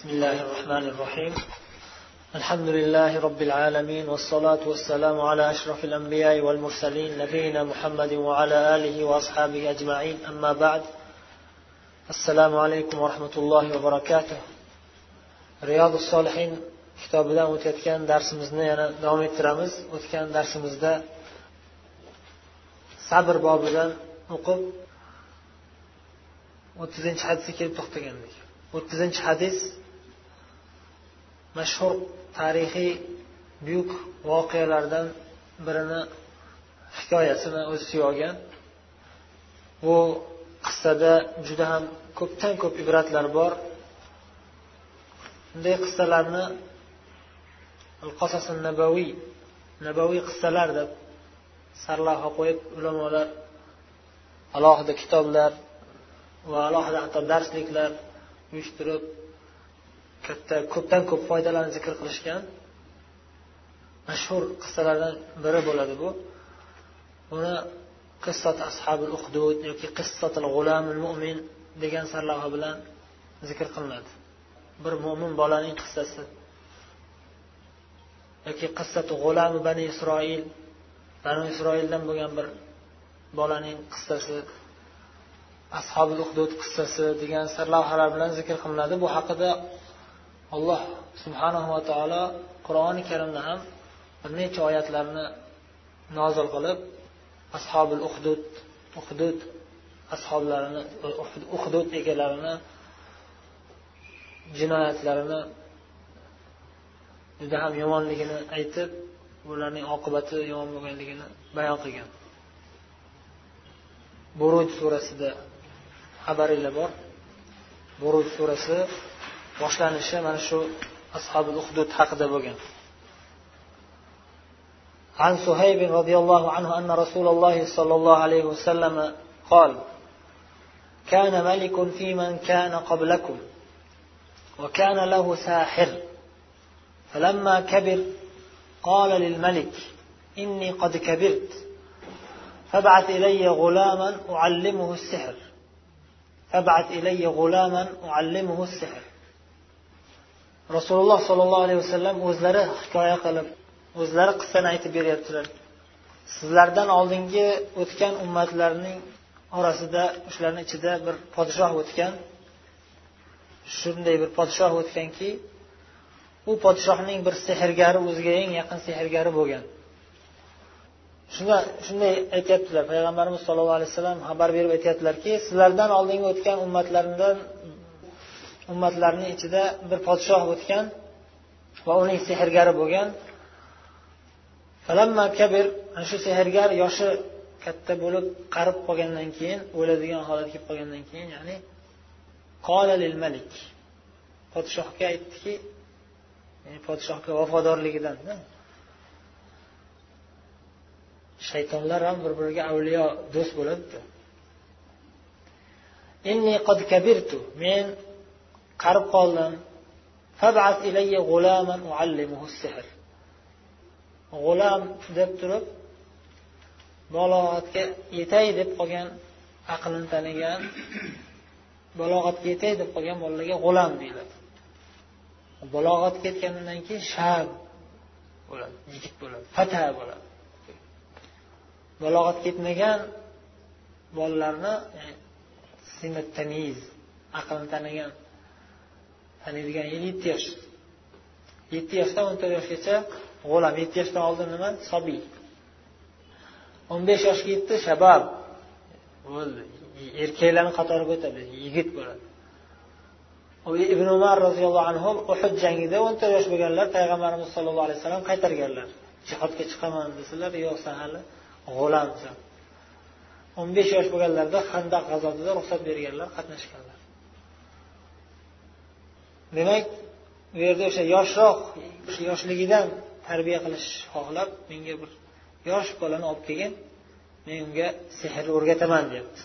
بسم الله الرحمن الرحيم. الحمد لله رب العالمين والصلاة والسلام على أشرف الأنبياء والمرسلين نبينا محمد وعلى آله وأصحابه أجمعين. أما بعد السلام عليكم ورحمة الله وبركاته. رياض الصالحين kitobidan o'tayotgan darsimizni yana davom ettiramiz o'tgan darsimizda sabr bobidan o'qib o'ttizinchi hadisga kelib to'xtagandik o'ttizinchi hadis mashhur tarixiy buyuk voqealardan birini hikoyasini o'z ichiga olgan. Bu qissada juda ham ko'pdan ko'p ibratlar bor. Bunday qissalarni qasasi nabaviy nabaviy qissalar deb sarlavha qo'yib ulamolar alohida kitoblar va alohida hatto darsliklar uyushtirib katta ko'pdan ko'p foydalarni zikr qilishgan mashhur qissalardan biri bo'ladi bu. Buni qissat ashabul uhdud yoki qissatil g'ulamul mo'min degan sarlavha bilan zikr qilinadi. Bir mo'min bolaning qissasi yoki qissatu g'ulami bani isroil bani isroildan bo'lgan bir bolaning qissasi ashobil uhdud qissasi degan sarlavhalar bilan zikr qilinadi. Bu haqida alloh subhanava taolo qur'oni karimda ham bir necha oyatlarni nozil qilib ashobil uhdud uhdud ashoblarini uhdud egalarini jinoyatlarini juda ham yomonligini aytib ularning oqibati yomon bo'lganligini bayon qilgan. Buruj surasida xabaringlar bor. Buruj surasi boshlanishi mana shu ashobil uhdud haqida bo'lgan. عن صهيب رضي الله عنه أن رسول الله صلى الله عليه وسلم قال كان ملك في من كان قبلكم وكان له ساحر فلما كبر قال للملك إني قد كبرت فابعث إلي غلاما أعلمه السحر فابعث إلي غلاما أعلمه السحر rasululloh sollallohu alayhi vasallam o'zlari hikoya qilib o'zlari qissani aytib beryaptilar. Sizlardan oldingi o'tgan ummatlarning orasida shularni ichida bir podshoh o'tgan shunday bir podshoh o'tganki u podshohning bir sehrgari o'ziga eng yaqin sehrgari bo'lgan. Shunda shunday aytyaptilar. Payg'ambarimiz sollallohu alayhi vasallam xabar berib aytyaptilarki sizlardan oldingi o'tgan ummatlardan ummatlarni ichida bir podshoh o'tgan va uning sehrgari bo'lgan. Kabir ana shu sehrgar yoshi katta bo'lib qarib qolgandan keyin o'ladigan holat kelib qolgandan keyin ya'ni qolalil malik. Podshohga aytdiki podshohga vafodorligidan shaytonlar ham bir biriga avliyo do'st bo'ladiku inni qad kabirtu men qarib qoldim g'ulam deb turib balog'atga yetay deb qolgan aqlini tanigan balog'atga yetay deb qolgan bolalarga g'ulam deyiladi. Balog'atga yetgandan keyin shab bo'ladi yigit bo'ladi fata bo'ladi. Balog'atga yetmagan bolalarni tamiz aqlini tanigan taniydigan yil yetti yosh. Yetti yoshdan o'n to'rt yoshgacha g'ulam yetti yoshdan oldin nima? Sobiy. O'n besh yoshga yetdi shabab. Bo'ldi. Erkaklarni qatoriga o'tadi yigit bo'ladi. Ibn umar roziyallohu anhu uhud jangida o'n to'rt yosh bo'lganlar payg'ambarimiz sollallohu alayhi vasallam qaytarganlar. Jihodga chiqaman desalar yo'q san hali g'ulamsan o'n besh yosh bo'lganlarida handaq g'azotida ruxsat berganlar qatnashganlar. Demak bu yerda o'sha yoshroq yoshligidan tarbiya qilish xohlab menga bir yosh bolani olib kelgin. Men unga sehrni o'rgataman deyapti.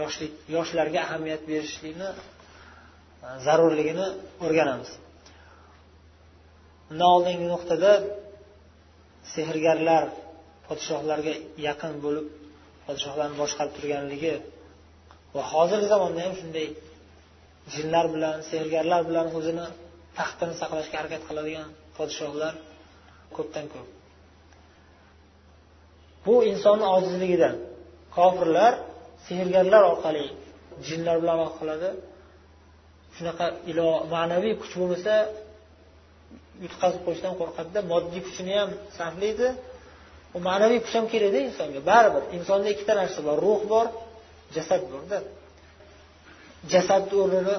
Yoshlik yoshlarga ahamiyat berishlikni e, zarurligini o'rganamiz. Undan oldingi nuqtada sehrgarlar podshohlarga yaqin bo'lib podshohlarni boshqarib turganligi va hozirgi zamonda ham shunday jinlar bilan sehrgarlar bilan o'zini taxtini saqlashga harakat qiladigan podshohlar ko'pdan ko'p. Bu insonni ojizligidan kofirlar sehrgarlar orqali jinlar bilan aloqa qiladi shunaqa ilo ma'naviy kuch bo'lmasa yutqazib qo'yishdan qo'rqadida moddiy kuchini ham sarflaydi. U ma'naviy kuch ham kerakda insonga. Baribir insonda ikkita narsa bor ruh bor jasad borda. Jasadni o'rnini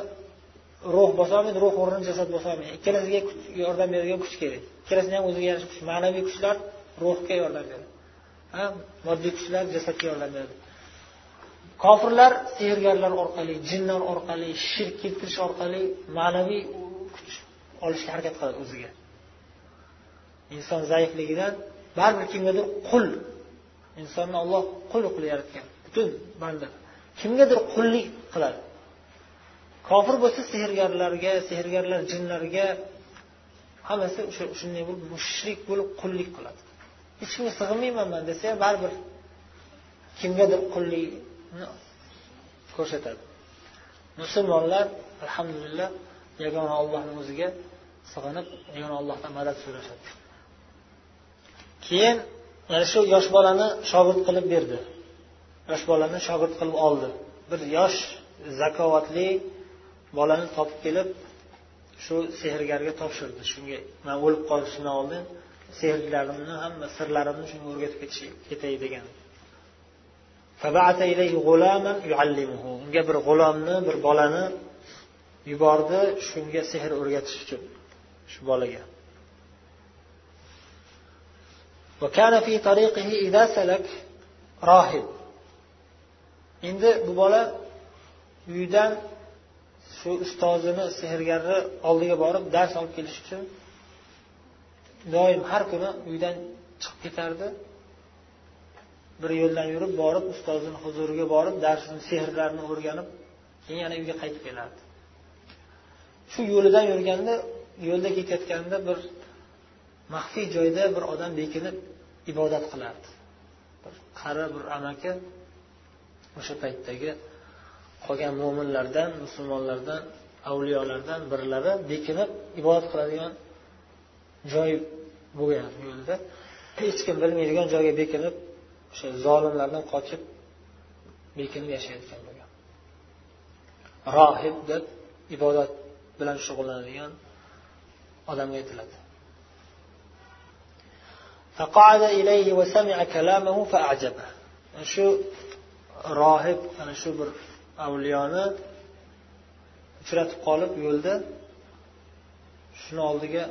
ruh bosolmaydi ruh o'rnini jasad bosolmaydi ikkalasiga yordam beradigan kuch kerak. Ikkalasini ham o'ziga yarasha kuch. Ma'naviy kuchlar ruhga yordam beradi. Ha? Moddiy kuchlar jasadga yordam beradi. Kofirlar sehrgarlar orqali jinlar orqali shirk keltirish orqali ma'naviy kuch olishga harakat qiladi o'ziga. Inson zaifligidan baribir kimgadir qul insonni olloh qul qilib yaratgan. Butun banda. Kimgadir qullik qiladi. Kofir bo'lsa sehrgarlarga sehrgarlar jinlarga hammasi o'sha shunday bo'lib mushrik bo'lib qullik qiladi. Hech kimga sig'inmayman man desa ham baribir kimgadir qullikni ko'rsatadi. Musulmonlar alhamdulillah yagona ollohni o'ziga sig'inib yagona ollohdan madad so'rashadi. Keyin mana shu yosh bolani shogird qilib berdi. Yosh bolani shogird qilib oldi. Bir yosh zakovatli bolani topib kelib shu sehrgarga topshirdi. Shunga man o'lib qolishimdan oldin sehrlarimni hamma sirlarimni shunga o'rgatib ketay degan. Unga bir g'ulomni bir bolani yubordi shunga sehr o'rgatish uchun shu bolaga. Endi bu bola uyidan shu ustozini sehrgarni oldiga borib dars olib kelish uchun doim har kuni uydan chiqib ketardi. Bir yo'ldan yurib borib ustozini huzuriga borib darsini sehrlarni o'rganib keyin yana uyga qaytib kelardi. Shu yo'lidan yurganda yo'lda ketayotganda bir maxfiy joyda bir odam bekinib ibodat qilardi. Bir qari bir amaki o'sha paytdagi qolgan mo'minlardan musulmonlardan avliyolardan birlari bekinib ibodat qiladigan joy bo'lgan yo'lda. Hech kim bilmaydigan joyga bekinib o'sha zolimlardan qochib bekinib yashayotgan bo'lgan. Rohib deb ibodat bilan shug'ullanadigan odamga aytiladi. Shu rohib ana shu bir avliyoni uchratib qolib yo'lda shuni oldiga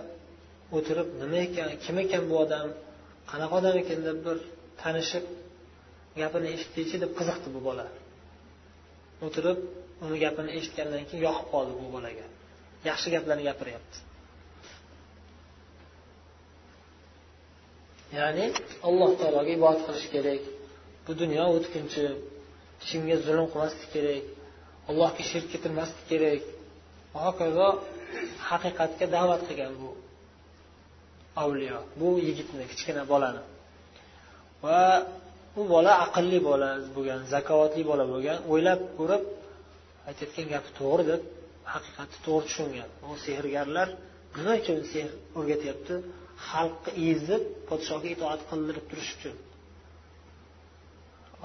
o'tirib nima ekan kim ekan bu odam qanaqa odam ekan deb bir tanishib gapini eshitdiychi deb qiziqdi bu bola. O'tirib uni gapini eshitgandan keyin yoqib qoldi bu bolaga. Yaxshi gaplarni gapiryapti. Ya'ni alloh taologa ibodat qilish kerak. Bu dunyo o'tkinchi. Kimga zulm qilmaslik kerak. Allohga shirk keltirmaslik kerak. Va hokazo haqiqatga da'vat qilgan bu avliyo bu yigitni kichkina bolani. Va u bola aqlli bola bo'lgan zakovatli bola bo'lgan. O'ylab ko'rib aytayotgan gapi to'g'ri deb haqiqatni to'g'ri tushungan. U sehrgarlar nima uchun sehr o'rgatyapti? Xalqni ezib podshohga itoat qildirib turish uchun.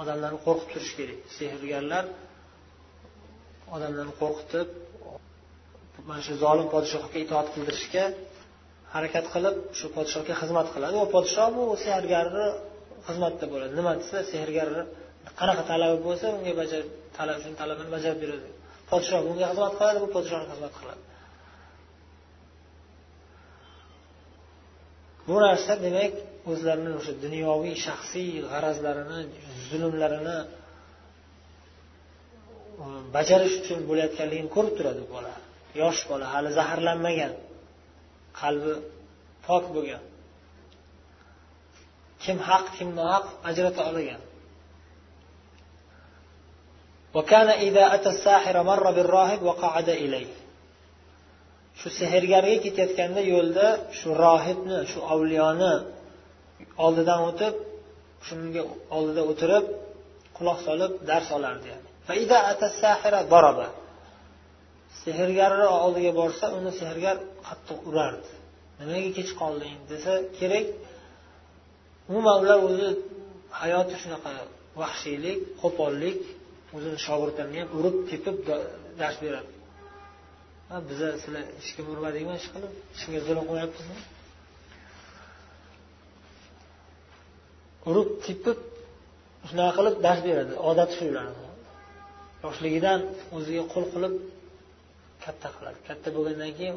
Odamlarni qo'rqitib turish kerak. Sehrgarlar odamlarni qo'rqitib mana shu zolim podshohga itoat qildirishga harakat qilib shu podshohga xizmat qiladi. U podshoh bu sehrgarni xizmatda bo'ladi. Nima desa sehrgarni qanaqa talabi bo'lsa unga bajar talab shuni talabini bajarib beradi. Podshoh bunga xizmat qiladi bu podshohga xizmat qiladi. Bu narsa demak o'zlarini o'sha dunyoviy shaxsiy g'arazlarini zulmlarini bajarish uchun bo'layotganligini ko'rib turadi bola. Yosh bola hali zaharlanmagan qalbi pok bo'lgan. Kim haq kim nohaq ajrata olgan shu sehrgarga ketayotganda yo'lda shu rohibni shu avliyoni oldidan o'tib shunga oldida o'tirib quloq solib dars olardi. Sehrgarni oldiga borsa uni sehrgar qattiq urardi. Nimaga kech qolding desa kerak umuman ular o'zi hayoti shunaqa vahshiylik qo'pollik o'zini shogirdlarini ham urib tepib dars beradi. Biza sizlar ishga kim urmadingmi ish qilib? Hech zulm qilmayapmizmi urib tepib shunaqa qilib dars beradi. Odati shu ularni. Yoshligidan o'ziga qul qilib katta qiladi. Katta bo'lgandan keyin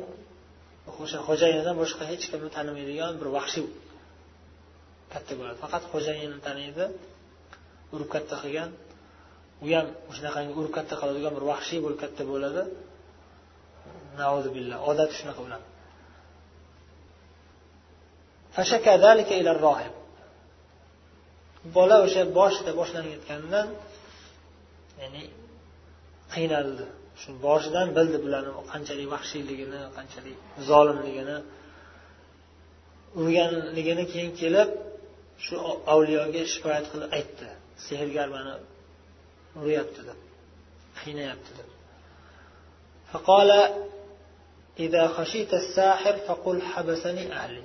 o'sha xo'jayinidan boshqa hech kimni tanimaydigan bir vahshiy katta bo'ladi. Faqat xo'jayinini taniydi urib katta qilgan. U ham shunaqangi urib katta qiladigan bir vahshiy bo'lib katta bo'ladi. billah. Odati shunaqa bo'ladi bola o'sha boshida boshlanayotganidan ya'ni qiynaldi. Shu boshidan bildi bularni qanchalik vahshiyligini qanchalik zolimligini. Urganligini keyin kelib shu avliyoga shikoyat qilib aytdi. Sehrgar mani uryapti deb qiynayapti deb. إذا خشيت الساحر فقل حبسني أهلي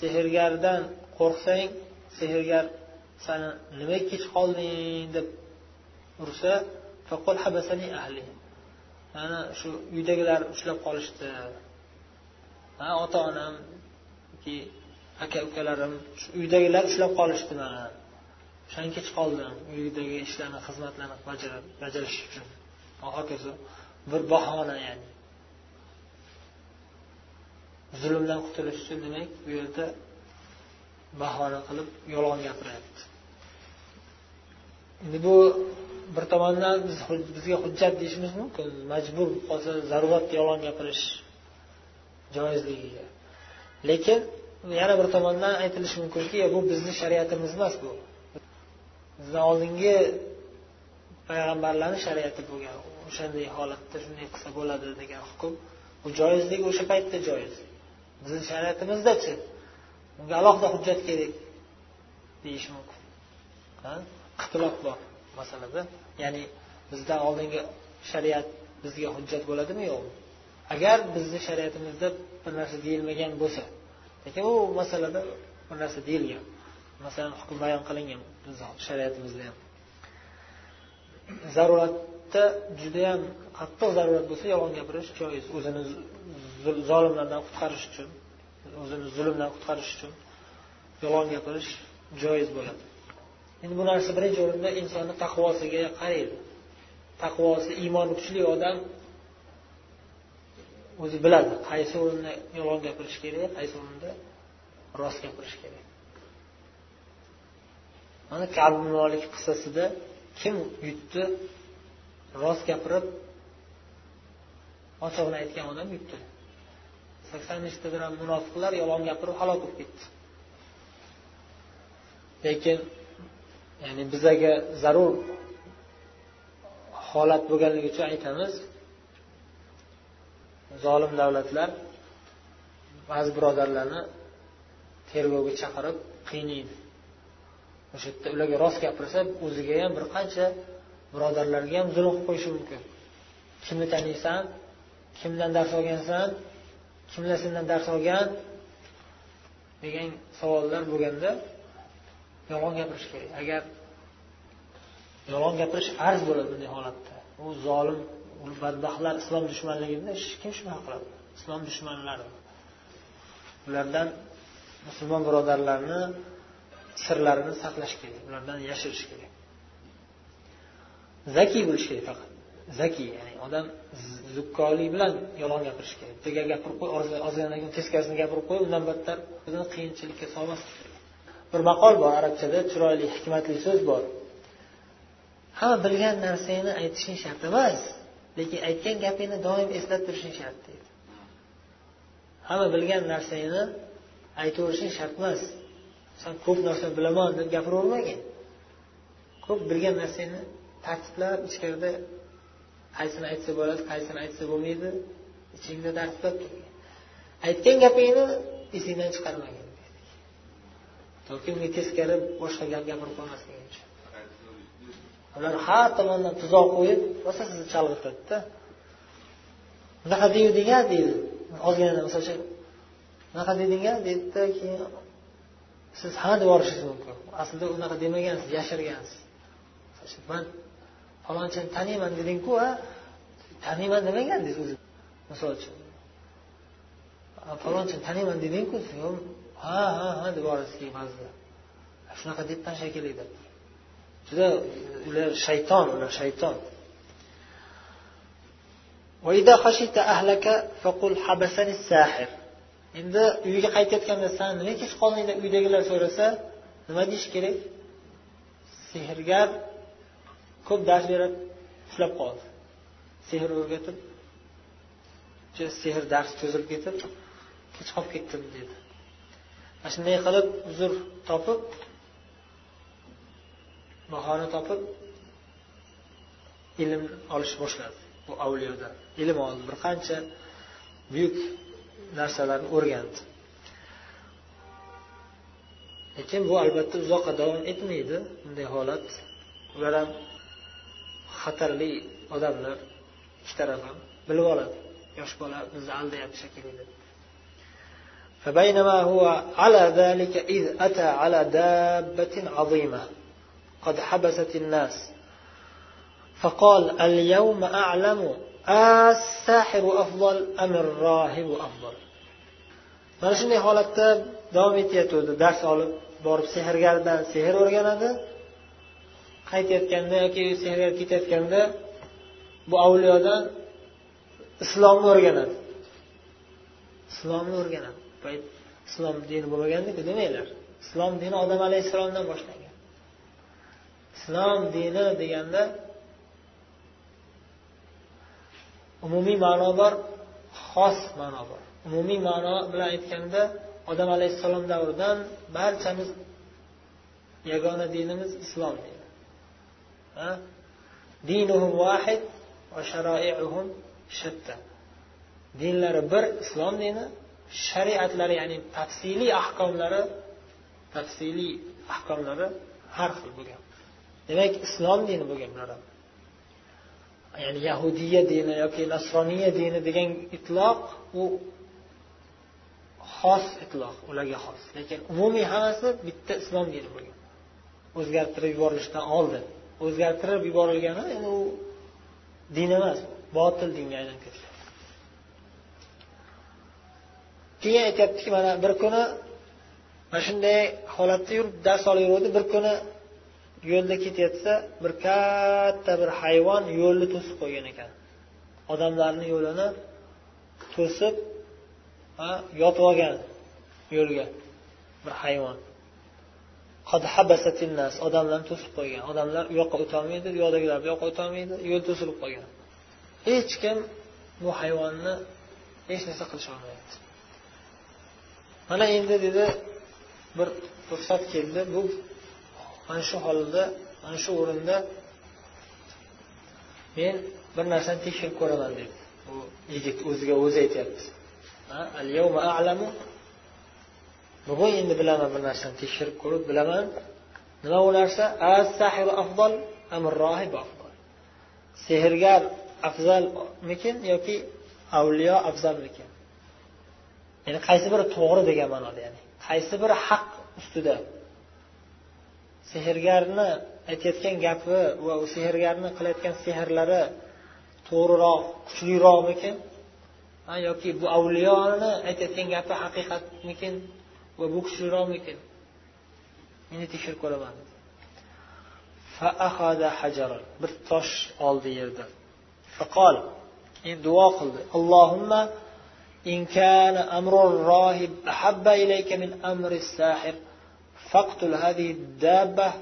sehrgardan qo'rqsang sehrgar sani nimaga kech qolding deb ursa faqul habasani ahli mana shu uydagilar ushlab qolishdi ha ota onam aka ukalarim shu uydagilar ushlab qolishdi mani o'shanga kech qoldim uydagi ishlarni xizmatlarni bajarish uchun hokazo bir bahona ya'ni. Zulmdan qutulish uchun demak bu yerda bahona qilib yolg'on gapiryapti endi bu bir tomondan biz bizga hujjat deyishimiz mumkin. Majbur qolsa zarurat yolg'on gapirish joizligiga. Lekin yana bir tomondan aytilishi mumkinki bu bizni shariatimiz emas bu. Bizdan oldingi payg'ambarlarni shariati bo'lgan. O'shanday e holatda shunday qilsa bo'ladi degan hukm. Bu joizligi o'sha paytda joiz. Bizni shariatimizdachi bunga alohida hujjat kerak deyish mumkin. Ixtilof bor masalada. Ya'ni bizdan oldingi shariat bizga hujjat bo'ladimi? Yo'qmi agar bizni shariatimizda bir narsa deyilmagan bo'lsa lekin u masalada bir narsa deyilgan. Masalan hukm bayon qilingan bizni shariatimizda ham. Zarurat zaruratda judayam qattiq zarurat bo'lsa yolg'on gapirish joiz. O'zini zolimlardan qutqarish uchun o'zini zulmdan qutqarish uchun yolg'on gapirish joiz bo'ladi. Endi bu narsa birinchi o'rinda insonni taqvosiga qaraydi. Taqvosi iymoni kuchli odam o'zi biladi. Qaysi o'rinda yolg'on gapirish kerak qaysi o'rinda rost gapirish kerak. Mana kabi molik qissasida kim yutdi? Rost gapirib ochig'ini aytgan odam yutdi sakson nechtadir munofiqlar yolg'on gapirib halok bo'lib ketdi. Lekin ya'ni bizaga zarur holat bo'lganligi uchun aytamiz zolim davlatlar ba'zi birodarlarni tergovga chaqirib qiynaydi o'sha yerda ularga rost gapirsa o'ziga ham bir qancha birodarlarga ham zulm qilib qo'yishi mumkin. Kimni taniysan kimdan dars olgansan kimlar sendan dars olgan degan savollar bo'lganda yolg'on gapirish kerak. Agar yolg'on gapirish arz bo'ladi bunday holatda u zolim badbaxtlar islom dushmanligini kim shunaqa qiladi. Islom dushmanlari. Ulardan musulmon birodarlarni sirlarini saqlash kerak ulardan yashirish kerak. Zakiy bo'lish kerak faqat. Zakiy ya'ni odam zukkolik bilan yolg'on gapirishi kerak bittaga gapirib qo'y ozgina teskarisini gapirib qo'y undan battar o'zini qiyinchilikka solmaslik kerak bir maqol bor arabchada chiroyli hikmatli so'z bor. Hamma bilgan narsangni aytishing shart emas lekin aytgan gapingni doim eslab turishing shart deydi. Hamma bilgan narsangni aytaverishing shart emas. San ko'p narsani bilaman deb gapiravermagin. Ko'p bilgan narsangni tartiblab ichkarida qaysini aytsa bo'ladi qaysini aytsa bo'lmaydi ichingda tartiblab turgin aytgan gapingni esingdan chiqarmagin. Toki unga teskari boshqa gap gapirib qo'ymasliging uchun. Ular har tomondan tuzoq qo'yib rosa sizni chalg'itadida unaqa devding a deydi. Ozgina misol uchun unaqa deding a deydida keyin siz ha deb yuborishingiz mumkin. Aslida unaqa demagansiz yashirgansiz. Man falonchini taniyman dedingku a taniyman demagandingiz o'zi misol uchun. Falonchini taniyman dedingku ha ha ha deb yuborasiz keyin shunaqa debman shekilli deb juda ular shayton ular shayton. Endi uyga qaytayotganda san nima kech qolding deb uydagilar so'rasa nima deyish kerak? Sehrgar ko'p dars berib ushlab qoldi. Sehr o'rgatib sehr dars cho'zilib ketib kech qolib ketdim dedi. Mana shunday qilib uzr topib bahona topib ilm olish boshladi. Bu avliyodan ilm oldi. Bir qancha buyuk narsalarni o'rgandi. Lekin bu albatta uzoqqa davom etmaydi. Bunday holat ular ham xatarli odamlar ikki taraf ham bilib oladi yosh bola bizni aldayapti shekilli deb فبينما هو على ذلك إذ أتى على دابة عظيمة قد حبست الناس فقال اليوم أعلم الساحر أفضل أم الراهب أفضل mana shunday holatda davom etayotgandi dars olib borib sehrgardan sehr o'rganadi Qaytayotganda yoki sehrgar ketayotganda bu avliyodan islomni o'rganadi. Islomni o'rganadi. Islom dini bo'lmagandiku demanglar islom dini odam alayhissalomdan boshlangan. Islom dini deganda umumiy ma'no bor xos ma'no bor. Umumiy ma'no bilan aytganda odam alayhissalom davridan barchamiz yagona dinimiz islom dini. Dinuhum vahid va sharoiuhum shatta. Dinlari bir islom dini shariatlari ya'ni tafsiliy ahkomlari tafsiliy ahkomlari har xil bo'lgan. Demak islom dini bo'lgan bular. Ham ya'ni yahudiya dini yoki nasroniya dini degan itloq u xos itloq ularga xos. Lekin umumiy hammasi bitta islom dini bo'lgan. O'zgartirib yuborilishidan oldin. O'zgartirib yuborilgani endi u din emas botil dinga aylanib ketgan keyin aytyaptiki mana bir kuni mana shunday holatda yurib dars olaveruvdi bir kuni yo'lda ketayotsa bir katta bir hayvon yo'lni to'sib qo'ygan ekan. Odamlarni yo'lini to'sib yotib olgan yo'lga bir hayvon. Odamlarni to'sib qo'ygan. Odamlar u yoqqa o'tolmaydi u yoqdagilar bu yoqqa o'tolmaydi yo'l to'silib qolgan hech kim bu hayvonni hech narsa qilisholmayapti mana endi dedi bir ruxsat keldi. Bu mana shu holda mana shu o'rinda men bir narsani tekshirib ko'raman dedi. Bu yigit o'ziga o'zi aytyapti. Bugun endi bilaman bir narsani tekshirib ko'rib bilaman. Nima u narsa? Sehrgar afzalmikin yoki avliyo afzalmikin? Ya'ni qaysi biri to'g'ri degan ma'noda ya'ni qaysi biri haq ustida? Sehrgarni aytayotgan gapi va u sehrgarni qilayotgan sehrlari to'g'riroq kuchliroqmikin? Yoki bu avliyoni aytayotgan gapi haqiqatmikin? va bu kuchliroqmikin endi tekshirib ko'raman bir tosh oldi yerdan faqol endi duo qildi allohimma إن كان أمر الراهب أحب إليك من أمر الساحر فاقتل هذه الدابة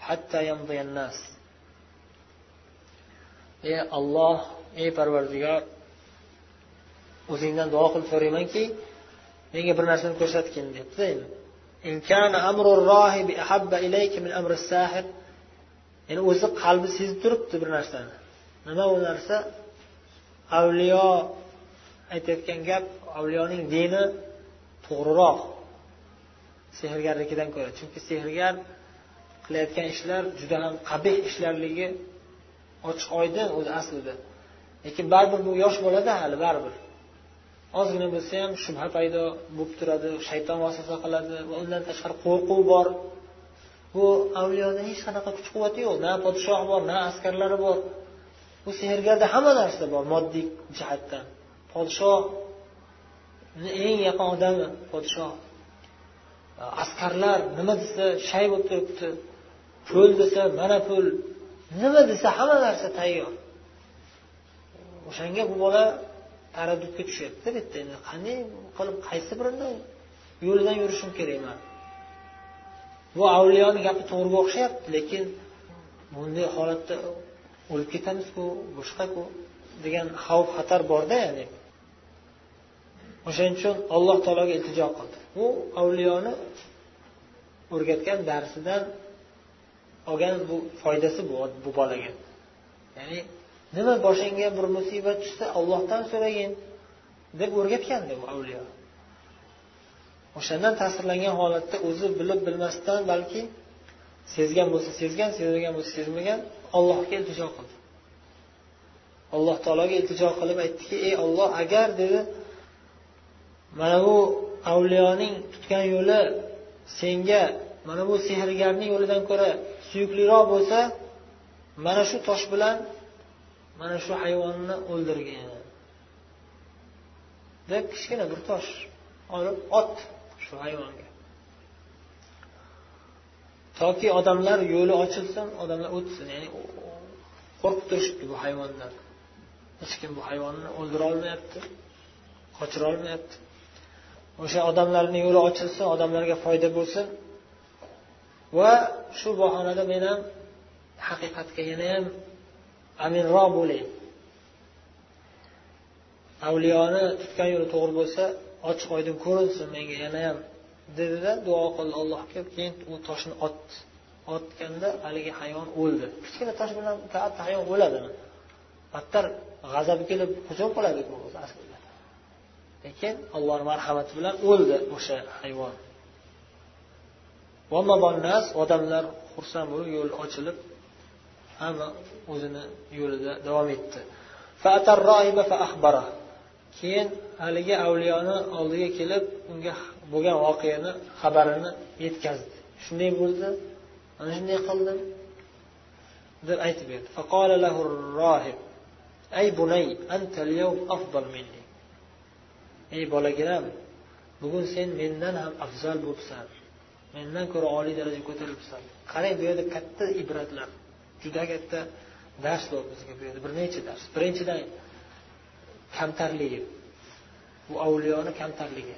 حتى يمضي الناس ey olloh ey parvardigor o'zingdan duo qilib so'raymanki menga bir narsani ko'rsatgin debdi endi. O'zi qalbi sezib turibdi bir narsani. Nima u narsa? Avliyo aytayotgan gap avliyoning dini to'g'riroq sehrgarnikidan ko'ra. Chunki sehrgar qilayotgan ishlar juda ham qabih ishlarligi ochiq oydin o'zi aslida. Lekin baribir bu yosh bolada hali baribir. Ozgina bo'lsa ham shubha paydo bo'lib turadi shayton vasvasa qiladi va undan tashqari qo'rquv bor. Bu avliyoda hech qanaqa kuch quvvati yo'q. Na podshoh bor na askarlari bor. Bu sehrgarda hamma narsa bor moddiy jihatdan. Podshoh eng yaqin odami podshoh. E, askarlar nima desa shay bo'lib turibdi. Pul desa mana pul. Nima desa hamma narsa tayyor. O'shanga bu bola taraddudga tushyapti yerda endi. Qanday qilib qaysi birini yo'lidan yurishim kerak man bu avliyoni gapi to'g'riga o'xshayapti lekin bunday holatda o'lib ketamizku boshqaku degan xavf xatar borda ya'ni. O'shaning uchun alloh taologa iltijo qildi. Bu avliyoni o'rgatgan darsidan olgan bu foydasi bu bu bolaga. Ya'ni nima boshingga bir musibat tushsa ollohdan so'ragin deb o'rgatgandi bu avliyo. O'shandan ta'sirlangan holatda o'zi bilib bilmasdan balki sezgan bo'lsa sezgan sezmagan bo'lsa sezmagan ollohga iltijo qildi. Alloh taologa iltijo qilib aytdiki ey olloh agar dedi mana bu avliyoning tutgan yo'li senga mana bu sehrgarning yo'lidan ko'ra suyukliroq bo'lsa mana shu tosh bilan mana shu hayvonni o'ldirgin deb kichkina bir tosh olib ot shu hayvonga. Toki odamlar yo'li ochilsin odamlar o'tsin. Ya'ni qo'rqib turishibdi bu hayvondan. Hech kim bu hayvonni o'ldira olmayapti qochira olmayapti. O'sha odamlarni yo'li ochilsin odamlarga foyda bo'lsin. Va shu bahonada men ham haqiqatga yana ham aminroq bo'ling. Avliyoni tutgan yo'li to'g'ri bo'lsa ochiq oydin ko'rinsin menga yanayam dedida duo qildi allohga. Keyin u toshni otdi otganda haligi hayvon o'ldi. Kichkina tosh bilan katta hayvon o'ladimi? Battar g'azabi kelib hujum qiladi lekin allohni marhamati bilan o'ldi o'sha hayvon. Odamlar xursand bo'lib yo'l ochilib hamma o'zini yo'lida davom etdi. Keyin haligi avliyoni oldiga kelib unga bo'lgan voqeani xabarini yetkazdi. Shunday bo'ldi. Mana shunday qildim deb aytib berdi. Ey bunay ey bolagiram bugun sen mendan ham afzal bo'libsan. Mendan ko'ra oliy darajaga ko'tarilibsan. Qarang bu yerda katta ibratlar. Juda katta dars bor bizga bu yerda bir necha dars. Birinchidan kamtarligi. Bu avliyoni kamtarligi.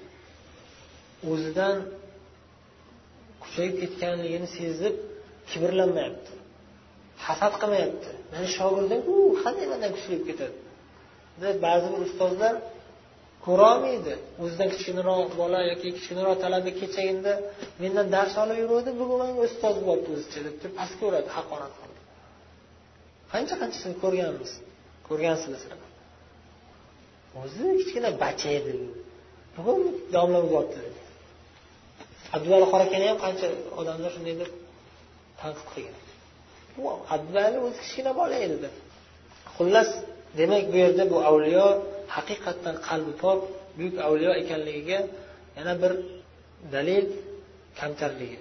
O'zidan kuchayib ketganligini sezib kibrlanmayapti. Hasad qilmayapti. Mani shogirdim u qanday mandan kuchli bo'lib ketadi? Deb ba'zi bir ustozlar ko'rolmaydi. O'zidan kichkinaroq bola yoki kichkinaroq talaba kechagina mendan dars olib yuruvdi bugun manga ustoz bo'lyapti o'zicha deb turib pastga uradi haqorat qilib. Qancha qanchasini ko'rganmiz ko'rgansizlar o'zi kichkina bacha edi. Bugun domla bo'lyapti. Abduvali qorakani ham qancha odamlar shunday deb tanqid qilgan. Abduvali o'zi kichkina bola edi xullas demak bu yerda bu avliyo haqiqatdan qalbi pok buyuk avliyo ekanligiga yana bir dalil kamtarligi.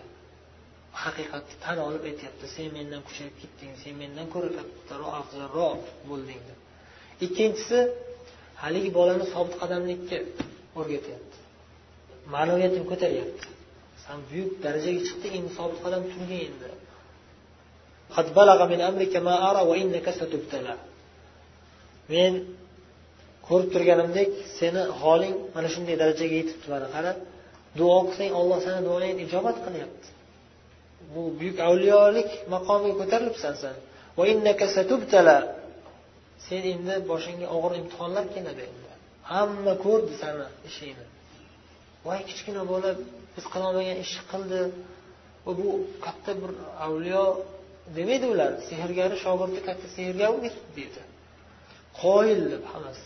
Haqiqatni tan olib aytyapti sen mendan kuchayib ketding sen mendan ko'ra kattaroq afzalroq bo'lding deb. Ikkinchisi haligi bolani sobit qadamlikka o'rgatyapti. Ma'naviyatini ko'taryapti san buyuk darajaga chiqding endi sobit qadam turgin endi. Men ko'rib turganimdek seni holing mana shunday darajaga yetibdi mana qara duo qilsang olloh sani duoingni ijobat qilyapti. Bu buyuk avliyolik maqomiga ko'tarilibsan san. Sen endi boshingga og'ir imtihonlar keladi. Endi hamma ko'rdi sani ishingni. Voy kichkina bola biz qilolmagan ishni qildi. Va bu katta bir avliyo demaydi ular. Sehrgari shogirdi katta sehrgar deydi. Qoyil deb hammasi.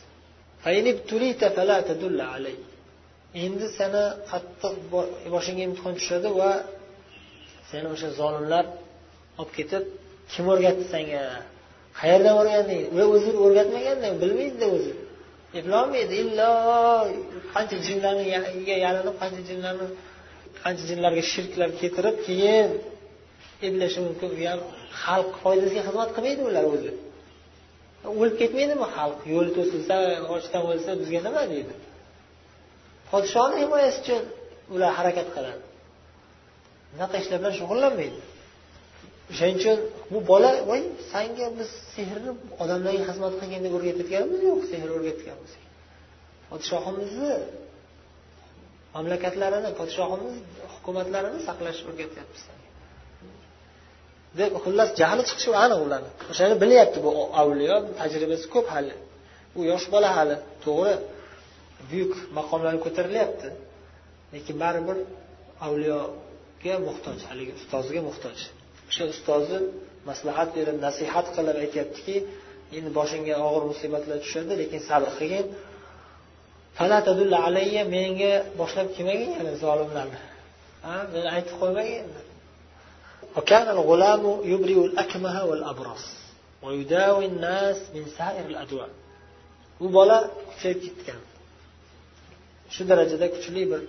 Endi sani qattiq boshingga imtihon tushadi va seni o'sha zolimlar olib ketib kim o'rgatdi senga? Qayerdan o'rganding? U o'zi o'rgatmaganda bilmaydida o'zi eplolmaydi illo qancha jinlarga yalinib qancha jinlarni qancha jinlarga shirklar keltirib keyin eplashi mumkin u ham xalq foydasiga xizmat qilmaydi ular o'zi. O'lib ketmaydimi xalq? Yo'li to'silsa ochdan o'lsa bizga nima deydi? Podshoni himoyasi uchun ular harakat qiladi. Bunaqa ishlar bilan shug'ullanmaydi. O'shaning uchun bu bola voy sanga biz sehrni odamlarga xizmat qilganda o'rgatayotganimiz yo'q sehr o'rgatganmiz podshohimizni mamlakatlarini podshohimiz hukumatlarini saqlashni o'rgatyapmiz. Deb xullas jahli chiqishi aniq ularni. O'shani bilyapti bu avliyo tajribasi ko'p hali. U yosh bola hali to'g'ri buyuk maqomlarga ko'tarilyapti. Lekin baribir avliyo avliyoga muhtoj haligi ustoziga muhtoj o'sha ustozi maslahat berib nasihat qilib aytyaptiki endi boshingga og'ir musibatlar tushadi lekin sabr qilgin alayya menga boshlab kelmagin yana zolimlarni meni aytib qo'ymagin وكان الغلام يبرئ الأكمه والأبرص ويداوي الناس من سائر الأدواء bu bola kuchayib ketgan shu darajada kuchli bir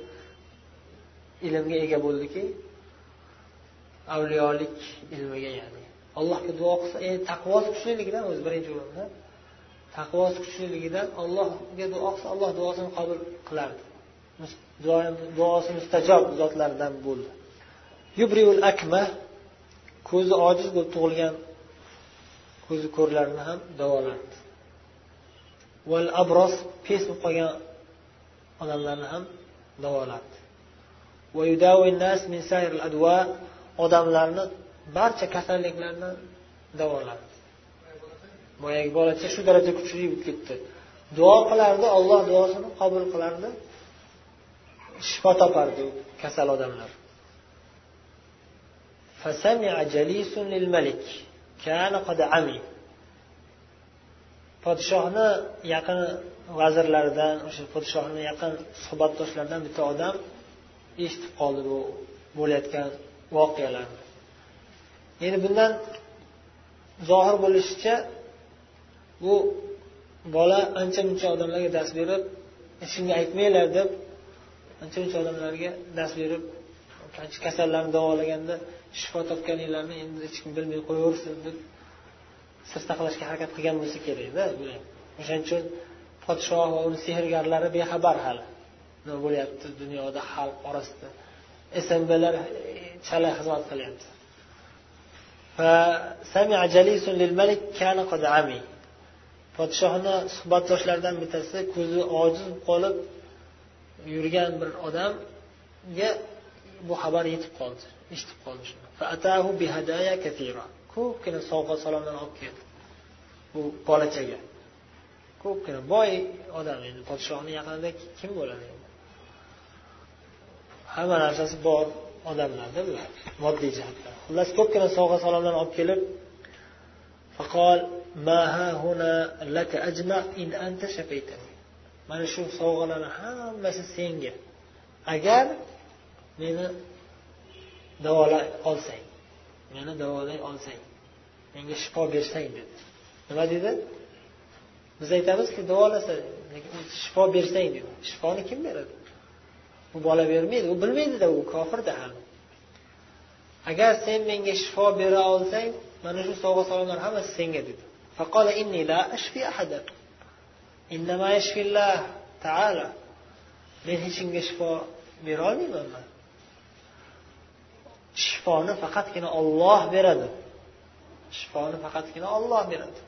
ilmga ega bo'ldiki avliyolik ilmiga ya'ni. Allohga duo qilsa endi taqvosi kuchliligidan o'zi birinchi o'rinda. Taqvosi kuchliligidan allohga duo qilsa alloh duosini qabul qilardi. Duosi mustajob zotlardan bo'ldi. Yubriul akma ko'zi ojiz bo'lib tug'ilgan ko'zi ko'rlarni ham davolardi. Val abros pes bo'lib qolgan odamlarni ham davolardi. odamlarni barcha kasalliklarni davoladi boyagi bolacha shu darajada kuchli bo'lib ketdi. Duo qilardi olloh duosini qabul qilardi. Shifo topardi u kasal odamlar. podshohni yaqin vazirlaridan o'sha podshohni yaqin suhbatdoshlaridan bitta odam eshitib qoldi bu bo'layotgan voqealarni endi bundan zohir bo'lishicha bu bola ancha muncha odamlarga dars berib e, shunga aytmanglar deb ancha muncha odamlarga dars berib kasallarni davolaganda shifo topganinglarni endi hech kim bilmay qo'yaversin deb sir saqlashga harakat qilgan bo'lsa kerakda o'shaning uchun podshoh va sehrgarlari bexabar hali. Nima bo'lyapti dunyoda xalq orasida? Smblar chala xizmat qilyapti. Podshohni suhbatdoshlaridan bittasi ko'zi ojiz qolib yurgan bir odamga bu xabar yetib qoldi eshitib qoldi ko'pgina sovg'a salomlar olib keldi bu bolachaga. Ko'pgina boy odam endi podshohni yaqinida kim bo'ladi? Hamma narsasi bor odamlarda bular moddiy jihatdan xullas ko'pgina sovg'a salomlarni olib kelib mana shu sovg'alarni hammasi senga. Agar meni davolay olsang meni davolay olsang menga shifo bersang dedi. Nima dedi? Biz aytamizki davolasa shifo bersang dedi. Shifoni kim beradi? u bola bermaydi u bilmaydida u kofirda hali agar sen menga shifo bera olsang mana shu sovg'a salomlar hammasi senga dedi men hech kimga shifo berolmayman man shifoni faqatgina olloh beradi shifoni faqatgina olloh beradi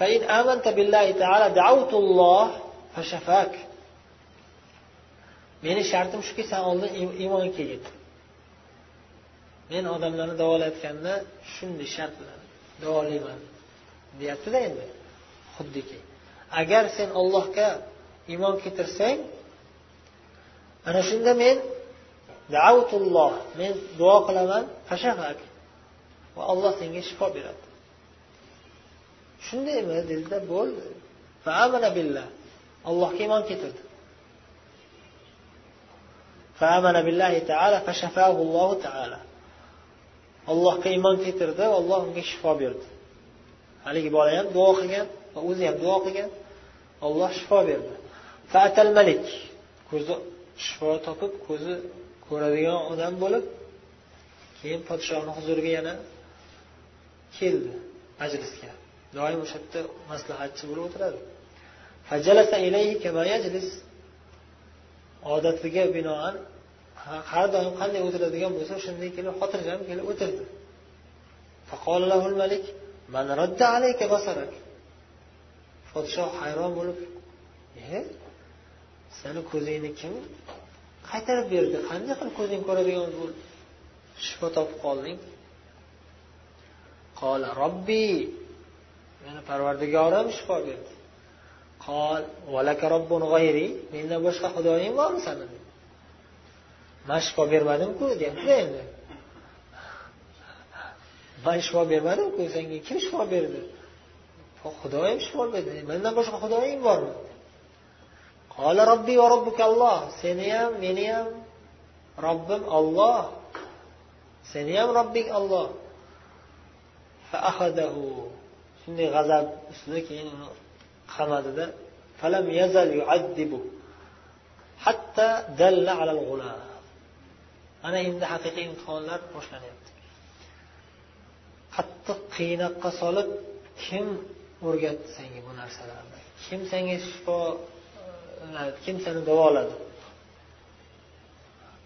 فإن آمنت بالله تعالى دعوت الله فشفاك meni shartim shuki san oldin iymon kelgin men odamlarni davolayotganda shunday shart bilan davolayman deyaptida endi xuddiki. Agar sen ollohga iymon keltirsang ana shunda men daavtulloh men duo qilaman fashafak va olloh senga shifo beradi. Shundaymi dedida bo'ldi. Billah. Allohga iymon keltirdi فآمن بالله تعالى فشفاه الله تعالى allohga iymon keltirdi alloh unga shifo berdi haligi bola ham duo qilgan va o'zi ham duo qilgan olloh shifo berdi fatal malik ko'zi shifo topib ko'zi ko'radigan odam bo'lib keyin podshohni huzuriga yana keldi majlisga doim o'sha yerda maslahatchi bo'lib o'tiradi Odatiga binoan har doim qanday o'tiradigan bo'lsa shunday kelib xotirjam kelib o'tirdi. Podshoh hayron bo'lib eh, e sani ko'zingni kim qaytarib berdi? Qanday qilib ko'zing ko'radigan bo'ldi? Shifo topib qolding. Qola robbi meni parvardigorim shifo berdi. Qol valaka robbun g'ayri mendan boshqa xudoying bormi sani man shifo bermadimku deyaptida endi? Man shifo bermadimku senga kim shifo berdi? Xudoyim shifo berdi mendan boshqa xudoying bormi? Qola robbiy va robbuka alloh seni ham meni ham robbim olloh seni ham robbing olloh shunday g'azab ustida keyin uni qamadida falam yazal yuaddibu hatta dalla alal g'ulam ana endi haqiqiy imtihonlar boshlanyapti. Qattiq qiynoqqa solib kim o'rgatdi senga bu narsalarni? Kim senga shifo e, kim seni davoladi?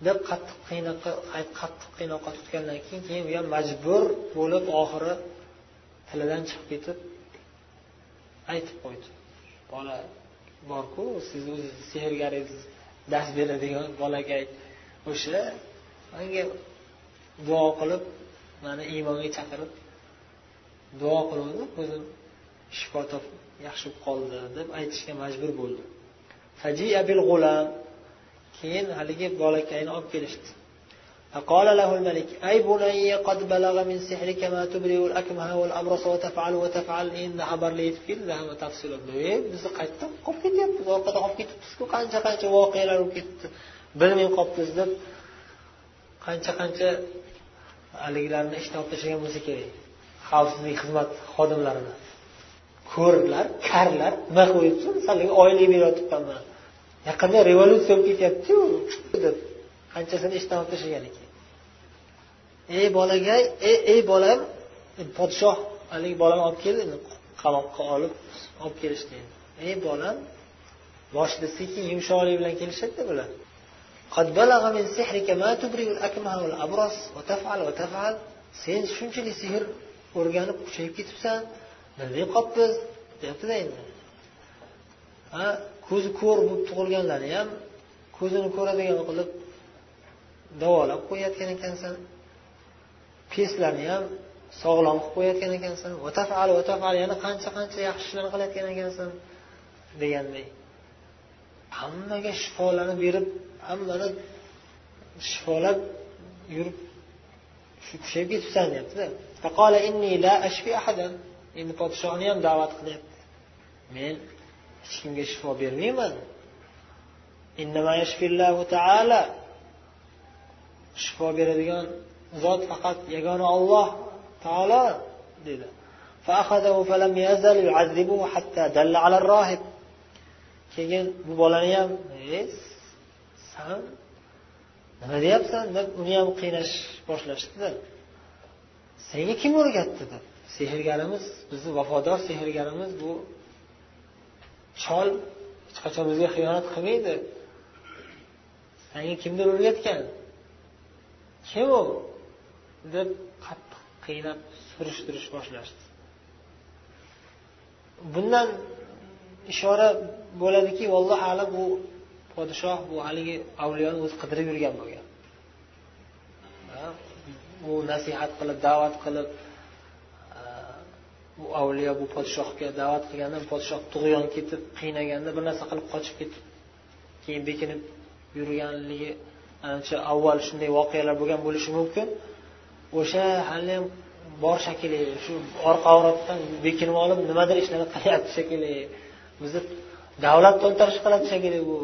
deb qattiq qiynoqqa qattiq qiynoqqa tutgandan keyin keyin u ham majbur bo'lib oxiri tilidan chiqib ketib aytib qo'ydi. Bola borku siz o'zingizni sehrgaringiz dars beradigan bolakay o'sha manga duo qilib mani iymonga chaqirib duo qiluvdi ko'zim shifo topib yaxshi bo'lib qoldi deb aytishga majbur bo'ldi. Keyin haligi bolakayni olib kelishdi. فقال له الملك أي بني قد بلغ من سحرك ما تبرئ الأكمه والأبرص وتفعل وتفعل إن xabarli yetib keldi hamma tafsilot bizni qayerdan qolib ketyapmiz orqada qolib ketibmizku qancha qancha voqealar bo'lib ketdi bilmay qolibmiz deb qancha qancha haligilarni ishdan olib tashlagan bo'lsa kerak xavfsizlik xizmat xodimlarini ko'rlar karlar nima qo'yibdi misol oylik berayotibman yaqinda revolyutsiya bo'lib ketyaptiyu deb qanchasini ishdan olib tashlagan ekan. Ey bolaga ey ey bolam podshoh haligi bolani olib keldi qamoqqa olib olib kelishdi ey bolam boshida sekin yumshoqlik bilan kelishadida bular. Sen shunchalik sehr o'rganib kuchayib ketibsan bilmay qolibmiz deyaptida endi. Ko'zi ko'r bo'lib tug'ilganlarni ham ko'zini ko'radigan qilib davolab qo'yayotgan ekansan. Peslarni ham sog'lom qilib qo'yayotgan ekansan. Vatafal vatafal yana qancha qancha yaxshi ishlarni qilayotgan ekansan deganday. Hammaga shifolarni berib hammani shifolab yurib shu kuchayib ketibsan deyaptida endi podshohni ham da'vat qilyapti. Men hech kimga shifo bermayman. Shifo beradigan zot faqat yagona olloh taolo dedi. Keyin bu bolani ham san nima deyapsan? Deb uni ham qiynash boshlashdida. Senga kim o'rgatdi? deb. Sehrgarimiz bizni vafodor sehrgarimiz bu chol hech qachon bizga xiyonat qilmaydi. Sanga kimdir o'rgatgan? Kim u deb qattiq qiynab surishtirish boshlashdi. Bundan ishora bo'ladiki vallohu alam bu podshoh bu haligi avliyoni o'zi qidirib yurgan bo'lgan. U nasihat qilib da'vat qilib bu avliyo bu podshohga da'vat qilganda podshoh tug'yon ketib qiynaganda bir narsa qilib qochib ketib keyin bekinib yurganligi ancha avval shunday voqealar bo'lgan bo'lishi mumkin. O'sha haliyam bor shekilli shu orqa avratdan bekinib olib nimadir ishlarni qilyapti shekilli bizni davlat to'ntarish qiladi shekilli bu.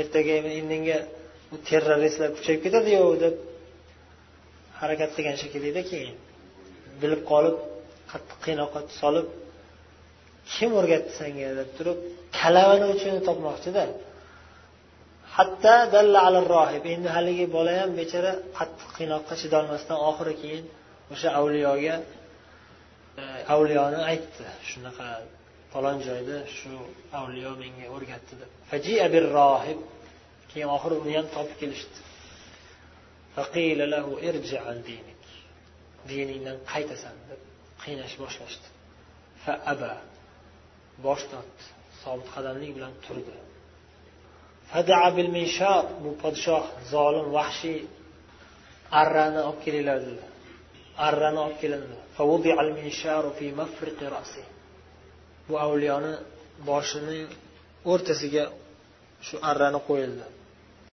Ertaga indinga bu terroristlar kuchayib ketadiyu deb harakat qilgan shekillida keyin bilib qolib qattiq qiynoqqa solib kim o'rgatdi senga deb turib kalavani uchini topmoqchida. Hatta dalla ala rohib endi haligi bola ham bechora qattiq qiynoqqa chidolmasdan oxiri keyin o'sha avliyoga e, avliyoni aytdi. Shunaqa falon joyda shu avliyo menga o'rgatdi deb. Rohib keyin oxiri uni ham topib kelishdi. Diningdan qaytasan deb qiynash boshlashdi. Aba bosh tortdi. Sobit qadamlik bilan turdi. Bu podshoh zolim vahshiy. Arrani olib kelinglar dedilar. Arrani olib kelindi bu avliyoni boshining o'rtasiga shu arrani qo'yildi.